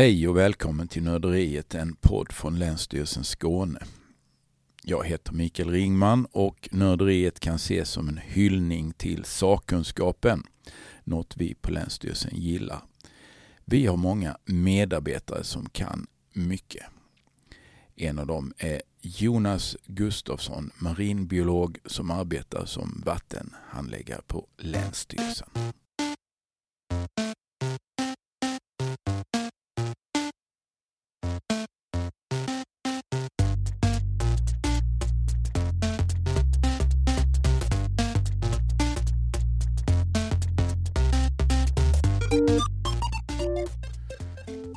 Hej och välkommen till Nörderiet, en podd från Länsstyrelsen Skåne. Jag heter Mikael Ringman och Nörderiet kan ses som en hyllning till sakkunskapen, något vi på Länsstyrelsen gillar. Vi har många medarbetare som kan mycket. En av dem är Jonas Gustafsson, marinbiolog som arbetar som vattenhandläggare på Länsstyrelsen.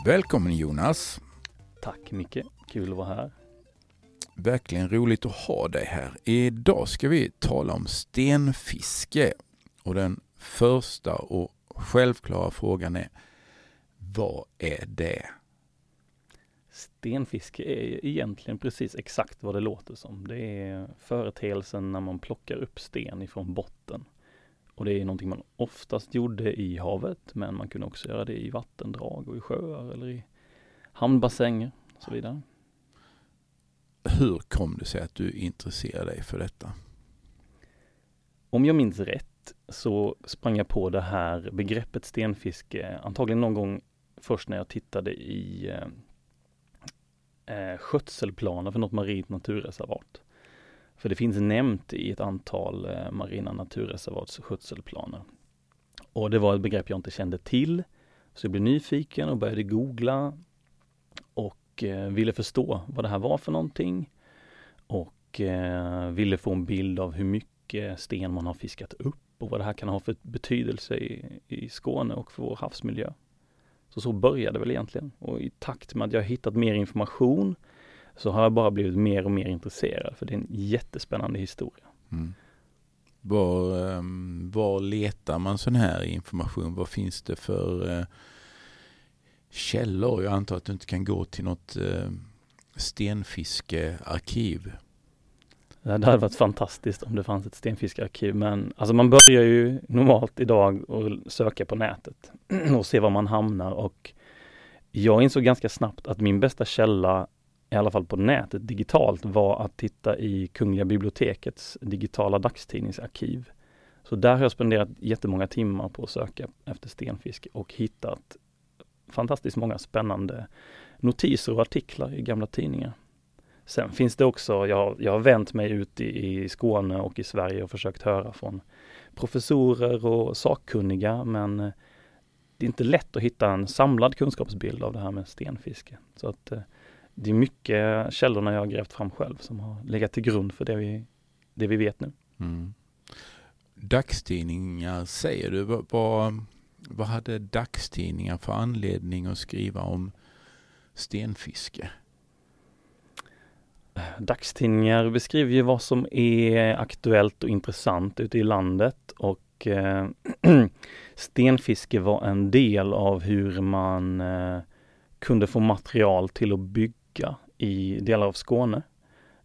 Välkommen Jonas! Tack Micke, kul att vara här. Verkligen roligt att ha dig här. Idag ska vi tala om stenfiske. Och den första och självklara frågan är, vad är det? Stenfiske är egentligen precis exakt vad det låter som. Det är företeelsen när man plockar upp sten ifrån botten. Och det är någonting man oftast gjorde i havet, men man kunde också göra det i vattendrag och i sjöar eller i hamnbassänger och så vidare. Hur kom det sig att du intresserade dig för detta? Om jag minns rätt så sprang jag på det här begreppet stenfiske antagligen någon gång först när jag tittade i eh, eh skötselplaner för något marint naturreservat. För det finns nämnt i ett antal eh, marina naturreservats skötselplaner. Och det var ett begrepp jag inte kände till. Så jag blev nyfiken och började googla och eh, ville förstå vad det här var för någonting. Och eh, ville få en bild av hur mycket sten man har fiskat upp och vad det här kan ha för betydelse i, i Skåne och för vår havsmiljö. Så så började det väl egentligen. Och i takt med att jag hittat mer information så har jag bara blivit mer och mer intresserad för det är en jättespännande historia. Mm. Var, um, var letar man sån här information? Vad finns det för uh, källor? Jag antar att du inte kan gå till något uh, stenfiskearkiv. Det hade varit fantastiskt om det fanns ett stenfiskearkiv men alltså man börjar ju normalt idag att söka på nätet och se var man hamnar och jag insåg ganska snabbt att min bästa källa i alla fall på nätet digitalt, var att titta i Kungliga bibliotekets digitala dagstidningsarkiv. Så där har jag spenderat jättemånga timmar på att söka efter stenfiske och hittat fantastiskt många spännande notiser och artiklar i gamla tidningar. Sen finns det också, jag, jag har vänt mig ut i, i Skåne och i Sverige och försökt höra från professorer och sakkunniga men eh, det är inte lätt att hitta en samlad kunskapsbild av det här med stenfiske. Så att eh, det är mycket källorna jag har grävt fram själv som har legat till grund för det vi, det vi vet nu. Mm. Dagstidningar säger du, vad, vad, hade dagstidningar för anledning att skriva om stenfiske? Dagstidningar beskriver ju vad som är aktuellt och intressant ute i landet och eh, stenfiske var en del av hur man eh, kunde få material till att bygga bygga i delar av Skåne.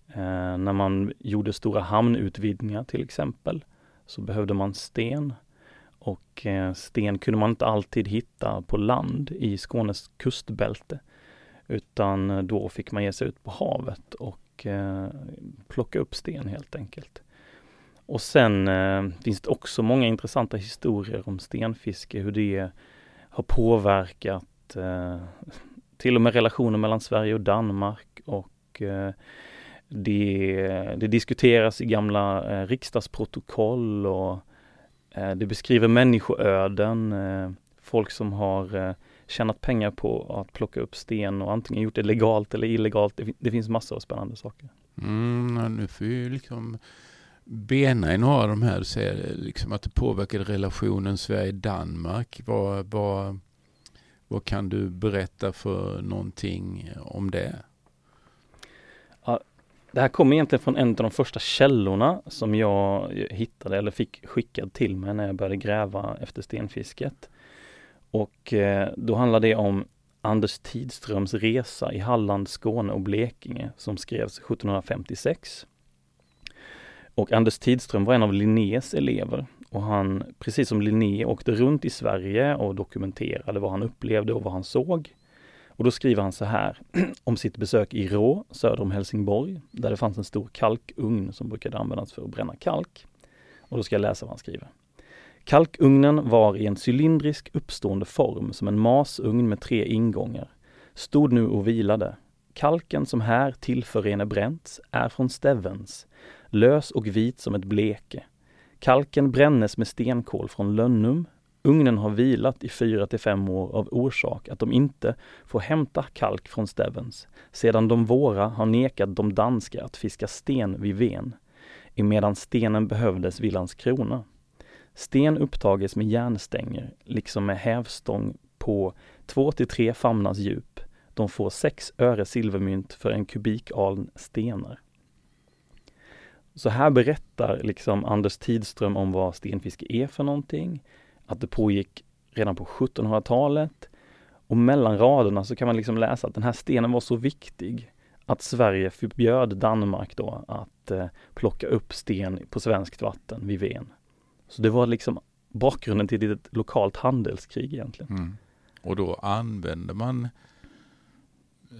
Eh, när man gjorde stora hamnutvidgningar till exempel så behövde man sten. Och eh, sten kunde man inte alltid hitta på land i Skånes kustbälte. Utan eh, då fick man ge sig ut på havet och eh, plocka upp sten helt enkelt. Och sen eh, finns det också många intressanta historier om stenfiske, hur det har påverkat eh, till och med relationer mellan Sverige och Danmark och eh, det, det, diskuteras i gamla eh, riksdagsprotokoll och eh, det beskriver människoöden, folk som har tjänat pengar på att plocka upp sten och antingen gjort det legalt eller illegalt. Det, det finns massor av spännande saker. Mm, nu får vi liksom bena i några av de här. Du säger liksom att det påverkade relationen Sverige-Danmark. Vad, vad, vad kan du berätta för någonting om det? Ja, det här kommer egentligen från en av de första källorna som jag hittade eller fick skickad till mig när jag började gräva efter stenfisket. Och eh, då handlar det om Anders Tidströms resa i Halland, Skåne och Blekinge som skrevs 1756. Och Anders Tidström var en av Linnés elever och han, precis som Linné, åkte runt i Sverige och dokumenterade vad han upplevde och vad han såg. Och då skriver han så här om sitt besök i Rå, söder om Helsingborg, där det fanns en stor kalkugn som brukade användas för att bränna kalk. Och då ska jag läsa vad han skriver. Kalkugnen var i en cylindrisk uppstående form som en masugn med tre ingångar. Stod nu och vilade. Kalken som här tillförene bränts är från Stevens, lös och vit som ett bleke. Kalken brännes med stenkol från Lönnum. Ugnen har vilat i fyra till fem år av orsak att de inte får hämta kalk från Stevens, sedan de våra har nekat de danska att fiska sten vid Ven, emedan stenen behövdes vid Landskrona. Sten upptages med järnstänger, liksom med hävstång på två till tre famnars djup. De får sex öre silvermynt för en kubikaln stenar. Så här berättar liksom Anders Tidström om vad stenfiske är för någonting, att det pågick redan på 1700-talet och mellan raderna så kan man liksom läsa att den här stenen var så viktig att Sverige förbjöd Danmark då att eh, plocka upp sten på svenskt vatten vid Ven. Så det var liksom bakgrunden till ett lokalt handelskrig egentligen. Mm. Och då använde man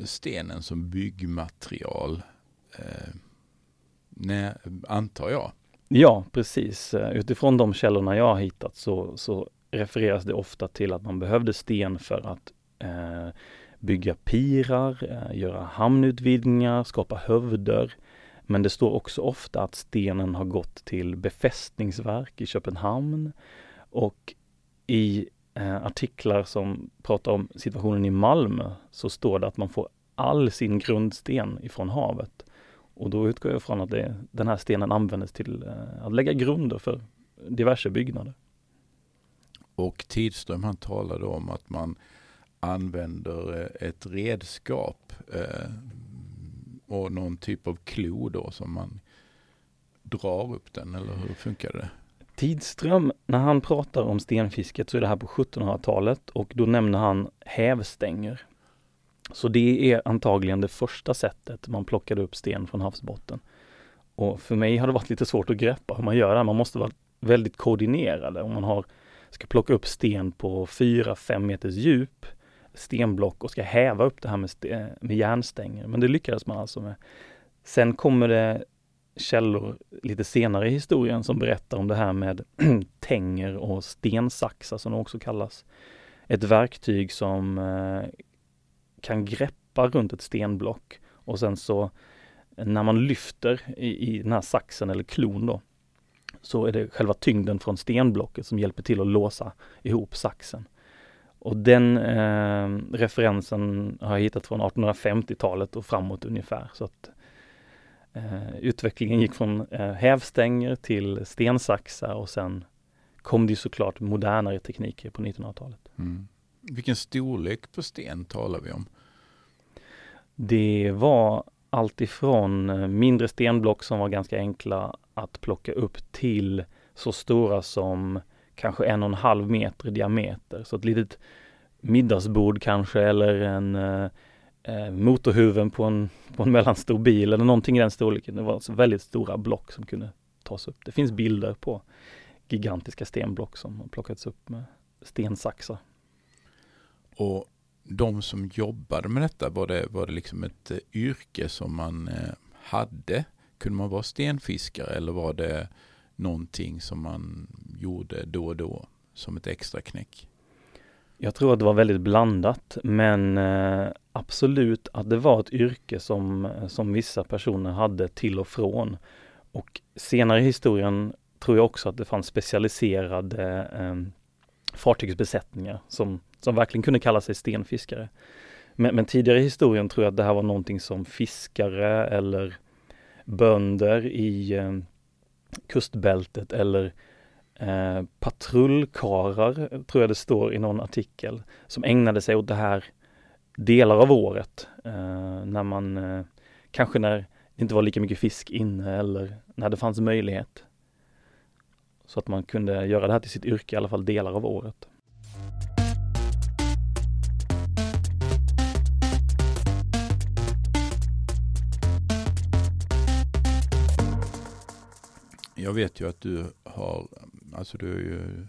stenen som byggmaterial, eh, nej, antar jag. Ja, precis. Utifrån de källorna jag har hittat så, så refereras det ofta till att man behövde sten för att eh, bygga pirar, eh, göra hamnutvidgningar, skapa hövder. Men det står också ofta att stenen har gått till befästningsverk i Köpenhamn och i eh, artiklar som pratar om situationen i Malmö så står det att man får all sin grundsten ifrån havet. Och då utgår jag från att det, den här stenen användes till eh, att lägga grunder för diverse byggnader. Och Tidström han talade om att man använder eh, ett redskap eh, och någon typ av klo då som man drar upp den eller hur funkar det? Tidström, när han pratar om stenfisket så är det här på 1700-talet och då nämner han hävstänger. Så det är antagligen det första sättet man plockade upp sten från havsbotten. Och för mig har det varit lite svårt att greppa hur man gör det. Man måste vara väldigt koordinerade om man har, ska plocka upp sten på 4-5 meters djup, stenblock och ska häva upp det här med, med järnstänger. Men det lyckades man alltså med. Sen kommer det källor lite senare i historien som berättar om det här med tänger och stensaxar som de också kallas. Ett verktyg som eh, kan greppa runt ett stenblock och sen så när man lyfter i, i den här saxen eller klon då, så är det själva tyngden från stenblocket som hjälper till att låsa ihop saxen. Och den eh, referensen har jag hittat från 1850-talet och framåt ungefär. Så att eh, Utvecklingen gick från eh, hävstänger till stensaxar och sen kom det såklart modernare tekniker på 1900-talet. Mm. Vilken storlek på sten talar vi om? Det var alltifrån eh, mindre stenblock som var ganska enkla att plocka upp till så stora som kanske en och en halv meter i diameter. Så ett litet middagsbord kanske eller en eh, eh, motorhuven på en, på en mellanstor bil eller någonting i den storleken. Det var alltså väldigt stora block som kunde tas upp. Det finns bilder på gigantiska stenblock som har plockats upp med stensaxar. Och de som jobbade med detta, var det, var det liksom ett eh, yrke som man eh, hade? Kunde man vara stenfiskare eller var det någonting som man gjorde då och då som ett extra knäck? Jag tror att det var väldigt blandat, men eh, absolut att det var ett yrke som, som vissa personer hade till och från. Och senare i historien tror jag också att det fanns specialiserade eh, fartygsbesättningar som, som verkligen kunde kalla sig stenfiskare. Men, men, tidigare i historien tror jag att det här var någonting som fiskare eller bönder i eh, kustbältet eller eh, patrullkarar, tror jag det står i någon artikel, som ägnade sig åt det här delar av året. Eh, när man, eh, kanske när det inte var lika mycket fisk inne eller när det fanns möjlighet. Så att man kunde göra det här till sitt yrke i alla fall delar av året. Jag vet ju att du har, alltså du har ju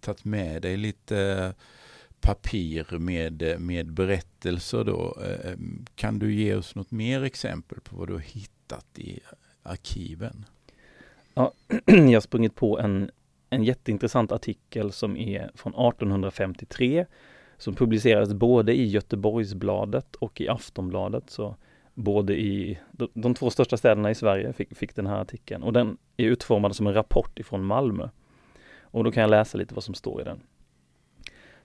tagit med dig lite eh, papir med, eh, med berättelser då. Eh, kan du ge oss något mer exempel på vad du har hittat i arkiven? Ja, jag har sprungit på en, en jätteintressant artikel som är från 1853 som publicerades både i Göteborgsbladet och i Aftonbladet. Så både i de, de två största städerna i Sverige fick, fick den här artikeln och den är utformad som en rapport ifrån Malmö. Och då kan jag läsa lite vad som står i den.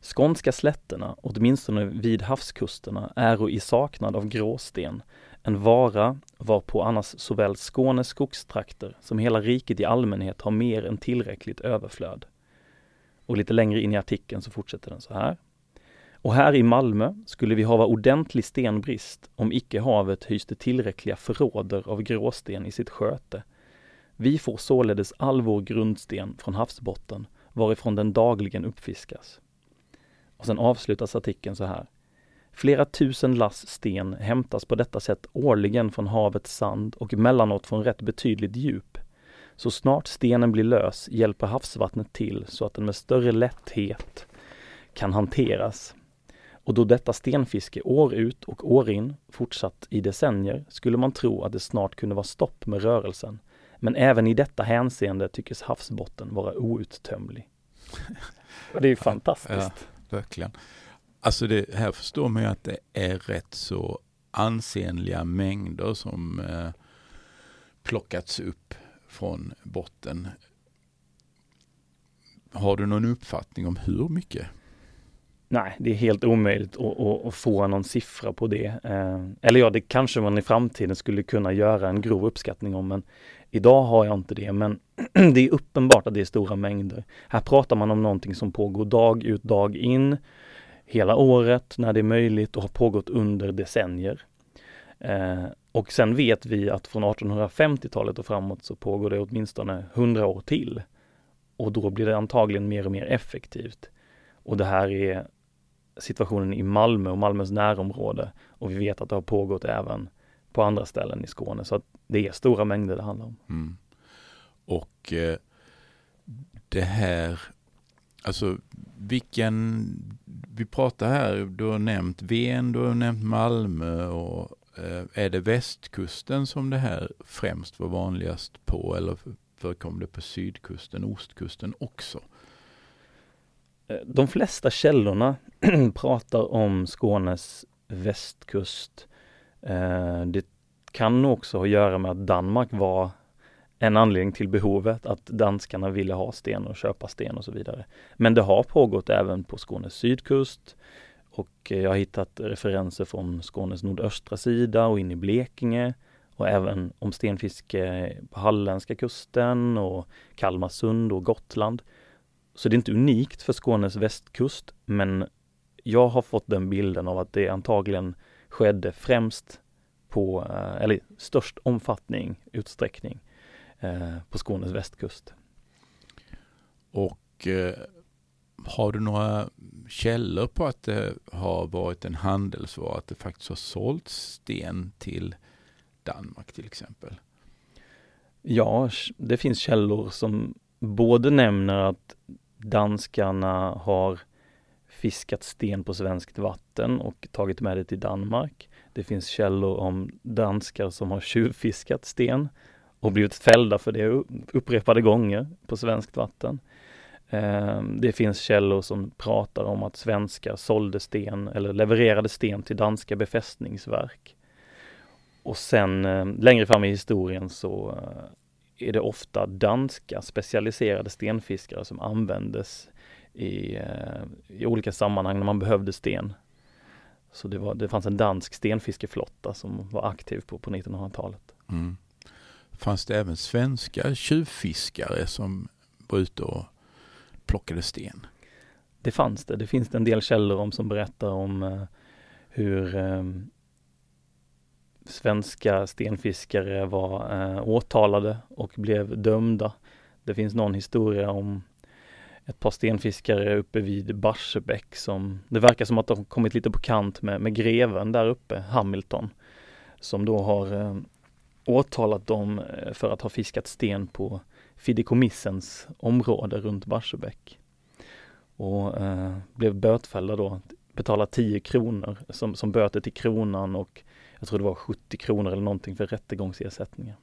Skånska slätterna, åtminstone vid havskusterna, är i saknad av gråsten, en vara varpå annars såväl Skånes skogstrakter som hela riket i allmänhet har mer än tillräckligt överflöd. Och lite längre in i artikeln så fortsätter den så här. Och här i Malmö skulle vi hava ordentlig stenbrist om icke havet hyste tillräckliga förråder av gråsten i sitt sköte. Vi får således all vår grundsten från havsbotten varifrån den dagligen uppfiskas. Och sen avslutas artikeln så här. Flera tusen lass sten hämtas på detta sätt årligen från havets sand och emellanåt från rätt betydligt djup. Så snart stenen blir lös hjälper havsvattnet till så att den med större lätthet kan hanteras. Och då detta stenfiske år ut och år in fortsatt i decennier skulle man tro att det snart kunde vara stopp med rörelsen. Men även i detta hänseende tycks havsbotten vara outtömlig. Och det är ju fantastiskt. Ja, verkligen. Alltså det, här förstår man ju att det är rätt så ansenliga mängder som eh, plockats upp från botten. Har du någon uppfattning om hur mycket? Nej, det är helt omöjligt att, att, att få någon siffra på det. Eh, eller ja, det kanske man i framtiden skulle kunna göra en grov uppskattning om, men idag har jag inte det. Men det är uppenbart att det är stora mängder. Här pratar man om någonting som pågår dag ut, dag in, hela året när det är möjligt och har pågått under decennier. Eh, och sen vet vi att från 1850-talet och framåt så pågår det åtminstone 100 år till. Och då blir det antagligen mer och mer effektivt. Och det här är situationen i Malmö och Malmös närområde. Och vi vet att det har pågått även på andra ställen i Skåne. Så att det är stora mängder det handlar om. Mm. Och eh, det här, alltså vilken, vi pratar här, du har nämnt Ven, du har nämnt Malmö och eh, är det västkusten som det här främst var vanligast på eller förekom det på sydkusten, ostkusten också? Eh, de flesta källorna pratar om Skånes västkust. Eh, det kan också ha att göra med att Danmark var en anledning till behovet, att danskarna ville ha sten och köpa sten och så vidare. Men det har pågått även på Skånes sydkust och eh, jag har hittat referenser från Skånes nordöstra sida och in i Blekinge och även om stenfiske på halländska kusten och Kalmarsund och Gotland. Så det är inte unikt för Skånes västkust, men jag har fått den bilden av att det antagligen skedde främst på, eh, eller störst omfattning, utsträckning, eh, på Skånes västkust. Och eh, har du några källor på att det har varit en handelsvara, att det faktiskt har sålts sten till Danmark till exempel? Ja, det finns källor som både nämner att danskarna har fiskat sten på svenskt vatten och tagit med det till Danmark. Det finns källor om danskar som har tjuvfiskat sten och blivit fällda för det upprepade gånger på svenskt vatten. Ehm, det finns källor som pratar om att svenskar sålde sten eller levererade sten till danska befästningsverk. Och sen ehm, längre fram i historien så eh, är det ofta danska specialiserade stenfiskare som användes i, eh, i olika sammanhang när man behövde sten. Så det, var, det fanns en dansk stenfiskeflotta som var aktiv på, på 1900-talet. Mm. Fanns det även svenska tjuvfiskare som var ute och plockade sten? Det fanns det. Det finns det en del källor om som berättar om uh, hur um, svenska stenfiskare var eh, åtalade och blev dömda. Det finns någon historia om ett par stenfiskare uppe vid Barsebäck som det verkar som att de kommit lite på kant med, med greven där uppe, Hamilton, som då har eh, åtalat dem eh, för att ha fiskat sten på fideikommissens område runt Barsebäck. och eh, blev bötfällda då, betala 10 kronor som, som böter till kronan och jag tror det var 70 kronor eller någonting för rättegångsersättningar.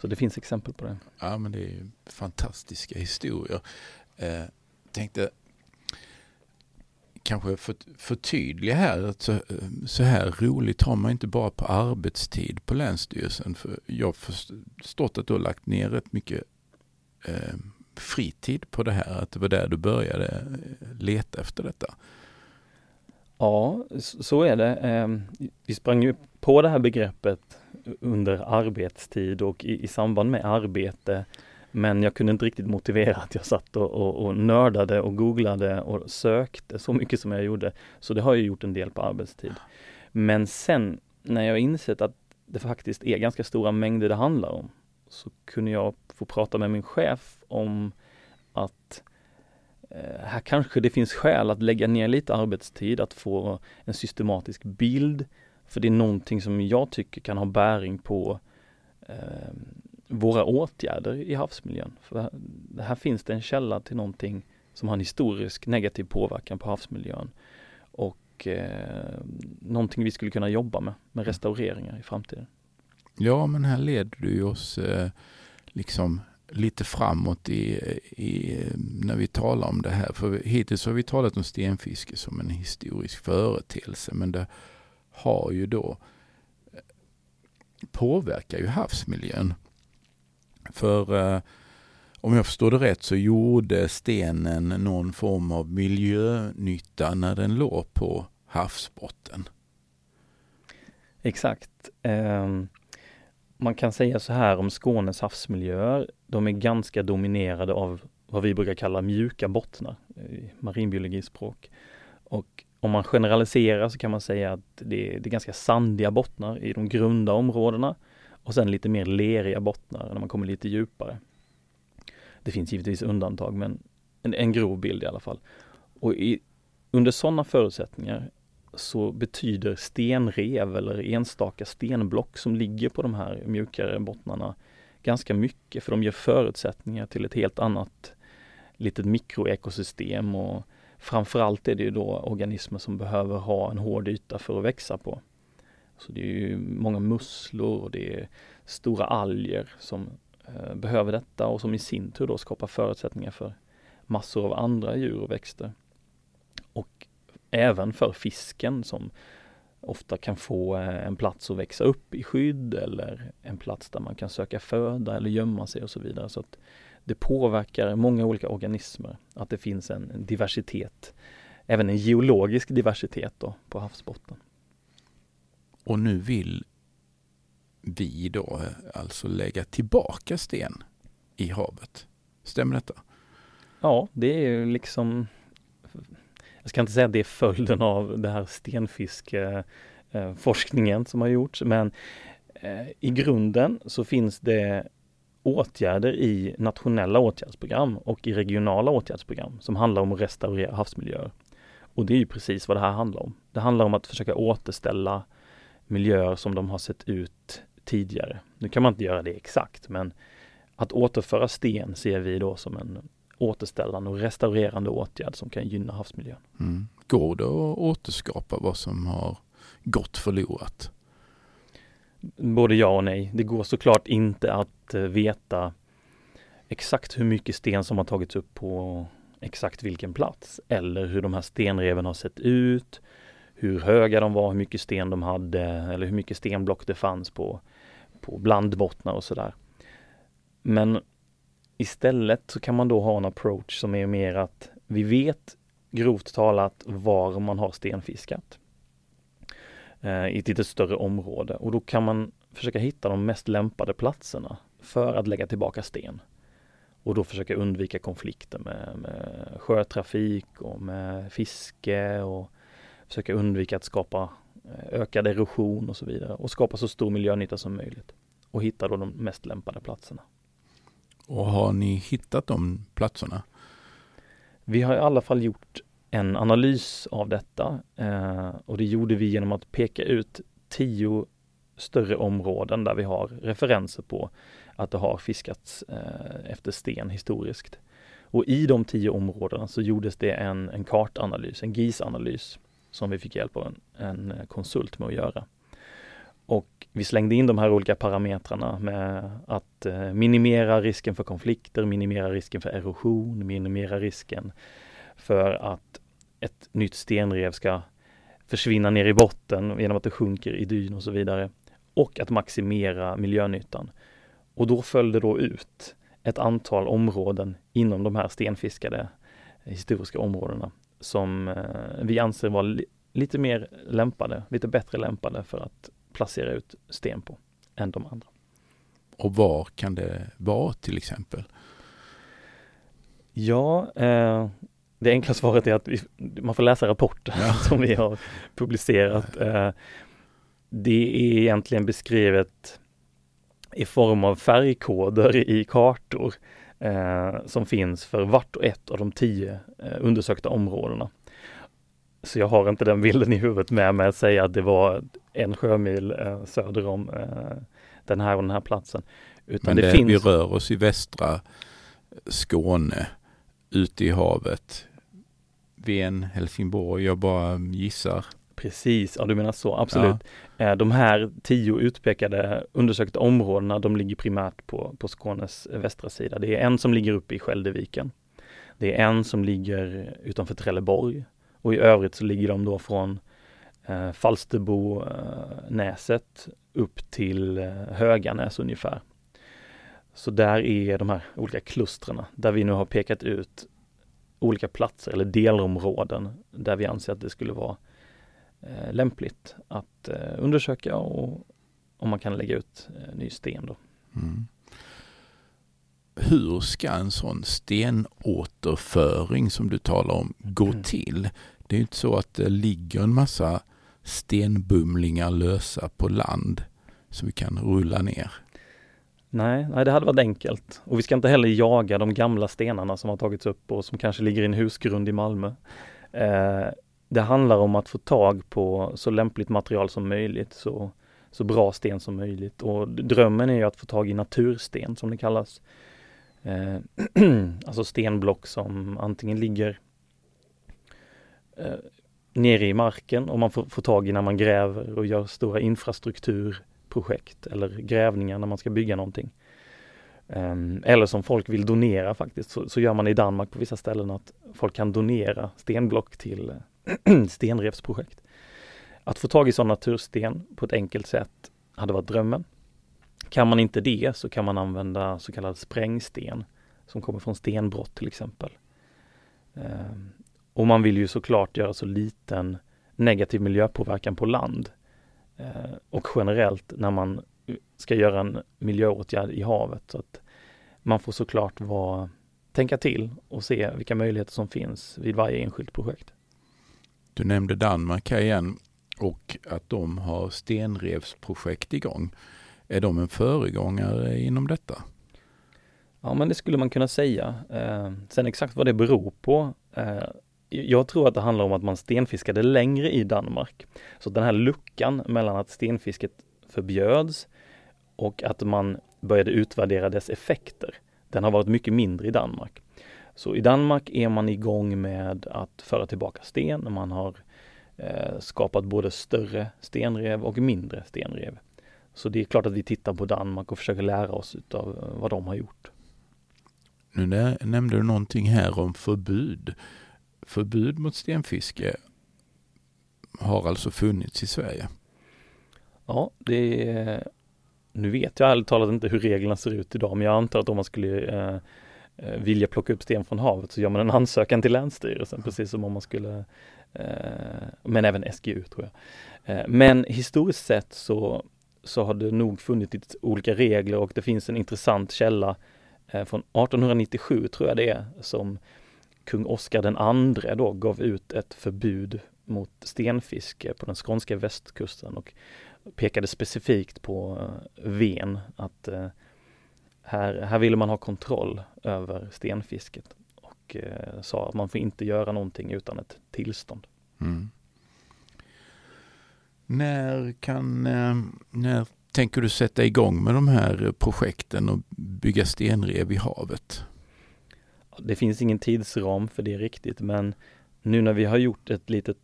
Så det finns exempel på det. Ja men det är fantastiska historier. Eh, tänkte kanske för, förtydliga här att så, eh, så, här roligt har man inte bara på arbetstid på Länsstyrelsen. För jag har förstått att du har lagt ner rätt mycket eh, fritid på det här, att det var där du började eh, leta efter detta. Ja, så är det. Ehm, vi sprang ju på det här begreppet under arbetstid och i, i samband med arbete. Men jag kunde inte riktigt motivera att jag satt och, och, och, nördade och googlade och sökte så mycket som jag gjorde. Så det har jag gjort en del på arbetstid. Men sen när jag insett att det faktiskt är ganska stora mängder det handlar om, så kunde jag få prata med min chef om att Eh, här kanske det finns skäl att lägga ner lite arbetstid, att få en systematisk bild. För det är någonting som jag tycker kan ha bäring på eh, våra åtgärder i havsmiljön. För här finns det en källa till någonting som har en historisk negativ påverkan på havsmiljön. Och eh, någonting vi skulle kunna jobba med, med restaureringar i framtiden. Ja, men här leder du oss eh, liksom lite framåt i, i, när vi talar om det här. För hittills har vi talat om stenfiske som en historisk företeelse, men det har ju då påverkar ju havsmiljön. För eh, om jag förstår det rätt så gjorde stenen någon form av miljönytta när den låg på havsbotten. Exakt. Ehm, man kan säga så här om Skånes havsmiljöer. De är ganska dominerade av vad vi brukar kalla mjuka bottnar i marinbiologispråk. Och om man generaliserar så kan man säga att det är, det är ganska sandiga bottnar i de grunda områdena och sen lite mer leriga bottnar när man kommer lite djupare. Det finns givetvis undantag men en, en grov bild i alla fall. Och i, under sådana förutsättningar så betyder stenrev eller enstaka stenblock som ligger på de här mjukare bottnarna ganska mycket för de ger förutsättningar till ett helt annat litet mikroekosystem och framförallt är det ju då organismer som behöver ha en hård yta för att växa på. Så det är ju många musslor och det är stora alger som eh, behöver detta och som i sin tur då skapar förutsättningar för massor av andra djur och växter. Och även för fisken som ofta kan få eh, en plats att växa upp i skydd eller en plats där man kan söka föda eller gömma sig och så vidare. Så att det påverkar många olika organismer att det finns en diversitet, även en geologisk diversitet då på havsbotten. Och nu vill vi då alltså lägga tillbaka sten i havet. Stämmer detta? Ja, det är ju liksom jag ska inte säga att det är följden av det här stenfiskeforskningen eh, som har gjorts, men eh, i grunden så finns det åtgärder i nationella åtgärdsprogram och i regionala åtgärdsprogram som handlar om att restaurera havsmiljöer. Och det är ju precis vad det här handlar om. Det handlar om att försöka återställa miljöer som de har sett ut tidigare. Nu kan man inte göra det exakt, men att återföra sten ser vi då som en återställande och restaurerande åtgärd som kan gynna havsmiljön. Mm. Går det att återskapa vad som har gått förlorat? Både ja och nej. Det går såklart inte att eh, veta exakt hur mycket sten som har tagits upp på exakt vilken plats eller hur de här stenreven har sett ut, hur höga de var, hur mycket sten de hade eller hur mycket stenblock det fanns på, på blandbottnar och sådär. Men istället så kan man då ha en approach som är mer att vi vet grovt talat var man har stenfiskat eh, i ett lite större område och då kan man försöka hitta de mest lämpade platserna för att lägga tillbaka sten. Och då försöka undvika konflikter med, med sjötrafik och med fiske och försöka undvika att skapa eh, ökad erosion och så vidare och skapa så stor miljönytta som möjligt och hitta då de mest lämpade platserna. Och har ni hittat de platserna? Vi har i alla fall gjort en analys av detta eh, och det gjorde vi genom att peka ut tio större områden där vi har referenser på att det har fiskats eh, efter sten historiskt. Och i de tio områdena så gjordes det en, en kartanalys, en GIS-analys som vi fick hjälp av en, en konsult med att göra. Och vi slängde in de här olika parametrarna med att eh, minimera risken för konflikter, minimera risken för erosion, minimera risken för att ett nytt stenrev ska försvinna ner i botten genom att det sjunker i dyn och så vidare. Och att maximera miljönyttan. Och då följde då ut ett antal områden inom de här stenfiskade eh, historiska områdena som eh, vi anser var li lite mer lämpade, lite bättre lämpade för att placera ut sten på än de andra. Och var kan det vara till exempel? Ja, eh, det enkla svaret är att vi, man får läsa rapporten ja. som vi har publicerat. Eh, det är egentligen beskrivet i form av färgkoder i kartor eh, som finns för vart och ett av de tio eh, undersökta områdena. Så jag har inte den bilden i huvudet med mig att säga att det var en sjömil eh, söder om eh, den här och den här platsen. Utan Men det, det finns... vi rör oss i västra Skåne, ute i havet. Ven, Helsingborg, jag bara gissar. Precis, ja du menar så, absolut. Ja. Eh, de här tio utpekade undersökta områdena, de ligger primärt på, på Skånes västra sida. Det är en som ligger uppe i Skäldeviken. Det är en som ligger utanför Trelleborg och i övrigt så ligger de då från eh, Falsterbo-näset upp till eh, Höganäs ungefär. Så där är de här olika klustren där vi nu har pekat ut olika platser eller delområden där vi anser att det skulle vara eh, lämpligt att eh, undersöka och om man kan lägga ut eh, ny sten. Då. Mm. Hur ska en sån stenåterföring som du talar om gå mm. till? Det är inte så att det ligger en massa stenbumlingar lösa på land som vi kan rulla ner. Nej, nej, det hade varit enkelt. Och vi ska inte heller jaga de gamla stenarna som har tagits upp och som kanske ligger i en husgrund i Malmö. Eh, det handlar om att få tag på så lämpligt material som möjligt, så, så bra sten som möjligt. Och drömmen är ju att få tag i natursten som det kallas. Eh, alltså stenblock som antingen ligger eh, nere i marken och man får, får tag i när man gräver och gör stora infrastrukturprojekt eller grävningar när man ska bygga någonting. Um, eller som folk vill donera faktiskt, så, så, gör man i Danmark på vissa ställen att folk kan donera stenblock till stenrevsprojekt. Att få tag i sån natursten på ett enkelt sätt hade varit drömmen. Kan man inte det så kan man använda så kallad sprängsten som kommer från stenbrott till exempel. Um, och man vill ju såklart göra så liten negativ miljöpåverkan på land. Eh, och generellt när man ska göra en miljöåtgärd i havet. Så att man får såklart vara, tänka till och se vilka möjligheter som finns vid varje enskilt projekt. Du nämnde Danmark här igen och att de har stenrevsprojekt igång. Är de en föregångare inom detta? Ja, men det skulle man kunna säga. Eh, sen exakt vad det beror på eh, jag tror att det handlar om att man stenfiskade längre i Danmark. Så den här luckan mellan att stenfisket förbjöds och att man började utvärdera dess effekter, den har varit mycket mindre i Danmark. Så i Danmark är man igång med att föra tillbaka sten. Man har eh, skapat både större stenrev och mindre stenrev. Så det är klart att vi tittar på Danmark och försöker lära oss av eh, vad de har gjort. Nu nämnde du någonting här om förbud förbud mot stenfiske har alltså funnits i Sverige. Ja, det är, nu vet jag ärligt talat inte hur reglerna ser ut idag, men jag antar att om man skulle eh, eh vilja plocka upp sten från havet så gör man en ansökan till Länsstyrelsen, precis som om man skulle, eh, men även SGU tror jag. Eh, men historiskt sett så, så har det nog funnits olika regler och det finns en intressant källa eh, från 1897 tror jag det är, som kung Oscar den andre då gav ut ett förbud mot stenfiske på den skånska västkusten och pekade specifikt på eh, Ven, att eh, här, här ville man ha kontroll över stenfisket och eh, sa att man får inte göra någonting utan ett tillstånd. Mm. När kan, när tänker du sätta igång med de här projekten och bygga stenrev i havet? Det finns ingen tidsram för det riktigt, men nu när vi har gjort ett litet,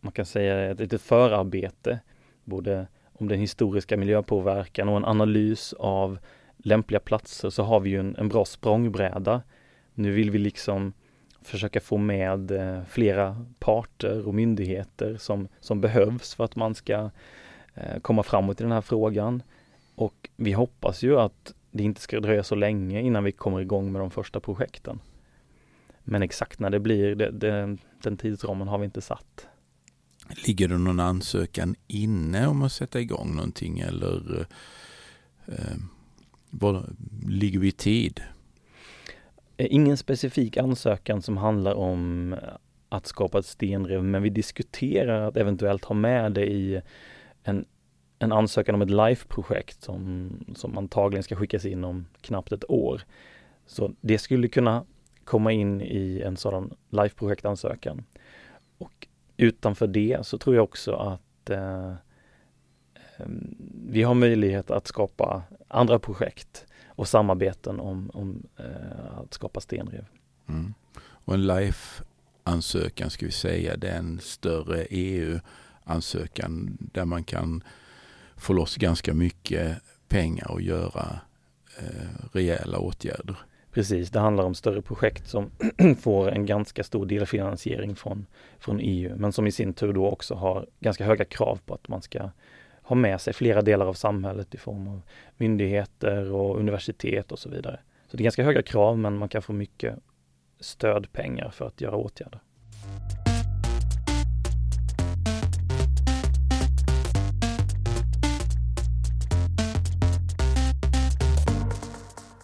man kan säga ett litet förarbete, både om den historiska miljöpåverkan och en analys av lämpliga platser så har vi ju en, en bra språngbräda. Nu vill vi liksom försöka få med eh, flera parter och myndigheter som, som behövs för att man ska eh, komma framåt i den här frågan. Och vi hoppas ju att det inte ska dröja så länge innan vi kommer igång med de första projekten. Men exakt när det blir, det, det, den tidsramen har vi inte satt. Ligger det någon ansökan inne om att sätta igång någonting eller eh, var ligger vi i tid? Eh, ingen specifik ansökan som handlar om att skapa ett stenrev, men vi diskuterar att eventuellt ha med det i en, en ansökan om ett LIFE-projekt som, som antagligen ska skickas in om knappt ett år. Så det skulle kunna komma in i en sådan LIFE-projektansökan. Och utanför det så tror jag också att eh, vi har möjlighet att skapa andra projekt och samarbeten om, om eh, att skapa stenrev. Mm. Och en LIFE-ansökan ska vi säga, det är en större EU-ansökan där man kan få loss ganska mycket pengar och göra eh, rejäla åtgärder. Precis, det handlar om större projekt som får en ganska stor delfinansiering från, från EU, men som i sin tur då också har ganska höga krav på att man ska ha med sig flera delar av samhället i form av myndigheter och universitet och så vidare. Så det är ganska höga krav, men man kan få mycket stödpengar för att göra åtgärder.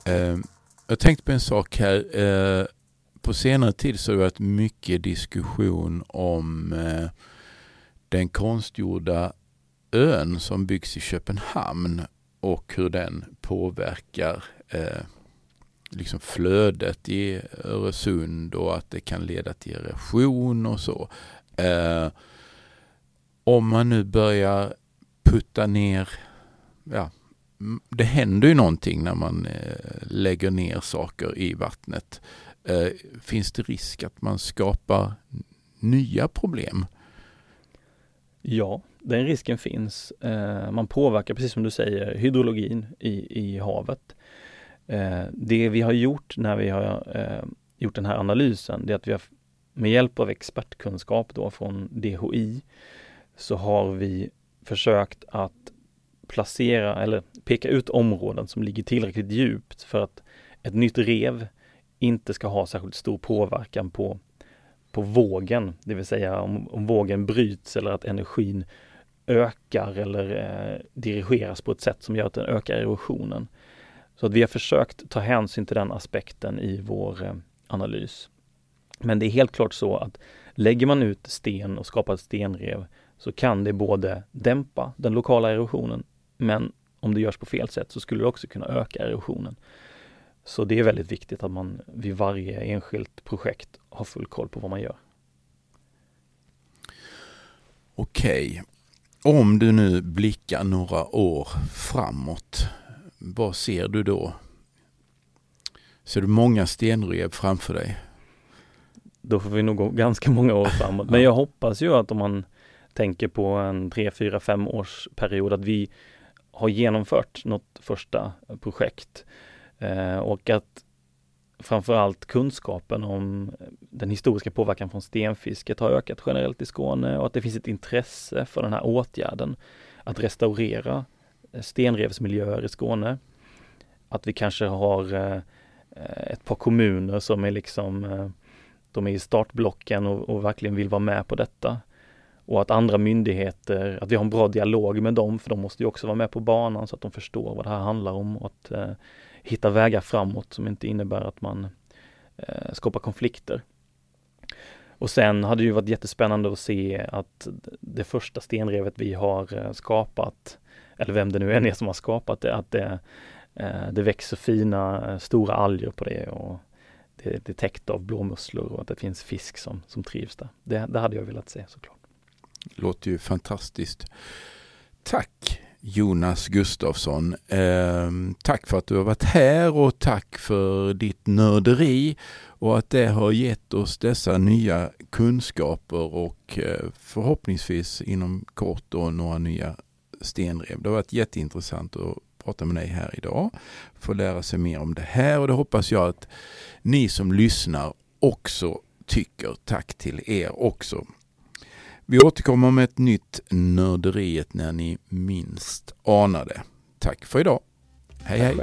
Eh, jag tänkte på en sak här. Eh, på senare tid så har det varit mycket diskussion om eh, den konstgjorda ön som byggs i Köpenhamn och hur den påverkar eh, liksom flödet i Öresund och att det kan leda till erosion och så. Eh, om man nu börjar putta ner, ja, det händer ju någonting när man eh, lägger ner saker i vattnet. Eh, finns det risk att man skapar nya problem? Ja, den risken finns. Eh, man påverkar, precis som du säger, hydrologin i, i havet. Det vi har gjort när vi har gjort den här analysen, det är att vi har med hjälp av expertkunskap då från DHI så har vi försökt att placera eller peka ut områden som ligger tillräckligt djupt för att ett nytt rev inte ska ha särskilt stor påverkan på, på vågen, det vill säga om, om vågen bryts eller att energin ökar eller eh, dirigeras på ett sätt som gör att den ökar erosionen. Så att vi har försökt ta hänsyn till den aspekten i vår eh, analys. Men det är helt klart så att lägger man ut sten och skapar ett stenrev så kan det både dämpa den lokala erosionen, men om det görs på fel sätt så skulle det också kunna öka erosionen. Så det är väldigt viktigt att man vid varje enskilt projekt har full koll på vad man gör. Okej, om du nu blickar några år framåt, vad ser du då? Ser du många stenrev framför dig? Då får vi nog gå ganska många år framåt. Men jag hoppas ju att om man tänker på en tre, fyra, fem års period att vi har genomfört något första projekt eh, och att framförallt kunskapen om den historiska påverkan från stenfisket har ökat generellt i Skåne och att det finns ett intresse för den här åtgärden att restaurera eh, stenrevsmiljöer i Skåne. Att vi kanske har eh, ett par kommuner som är liksom eh, de är i startblocken och, och, verkligen vill vara med på detta. Och att andra myndigheter, att vi har en bra dialog med dem, för de måste ju också vara med på banan så att de förstår vad det här handlar om och att eh, hitta vägar framåt som inte innebär att man eh, skapar konflikter. Och sen hade det ju varit jättespännande att se att det första stenrevet vi har eh, skapat, eller vem det nu än är som har skapat det, att det, eh, det växer fina eh, stora alger på det och det, det är täckt av blåmusslor och att det finns fisk som, som trivs där. Det, det hade jag velat se såklart. Låter ju fantastiskt. Tack Jonas Gustafsson. Eh, tack för att du har varit här och tack för ditt nörderi och att det har gett oss dessa nya kunskaper och eh, förhoppningsvis inom kort då några nya stenrev. Det har varit jätteintressant att prata med dig här idag. Få lära sig mer om det här och det hoppas jag att ni som lyssnar också tycker. Tack till er också. Vi återkommer med ett nytt Nörderiet när ni minst anar det. Tack för idag. Hej hej.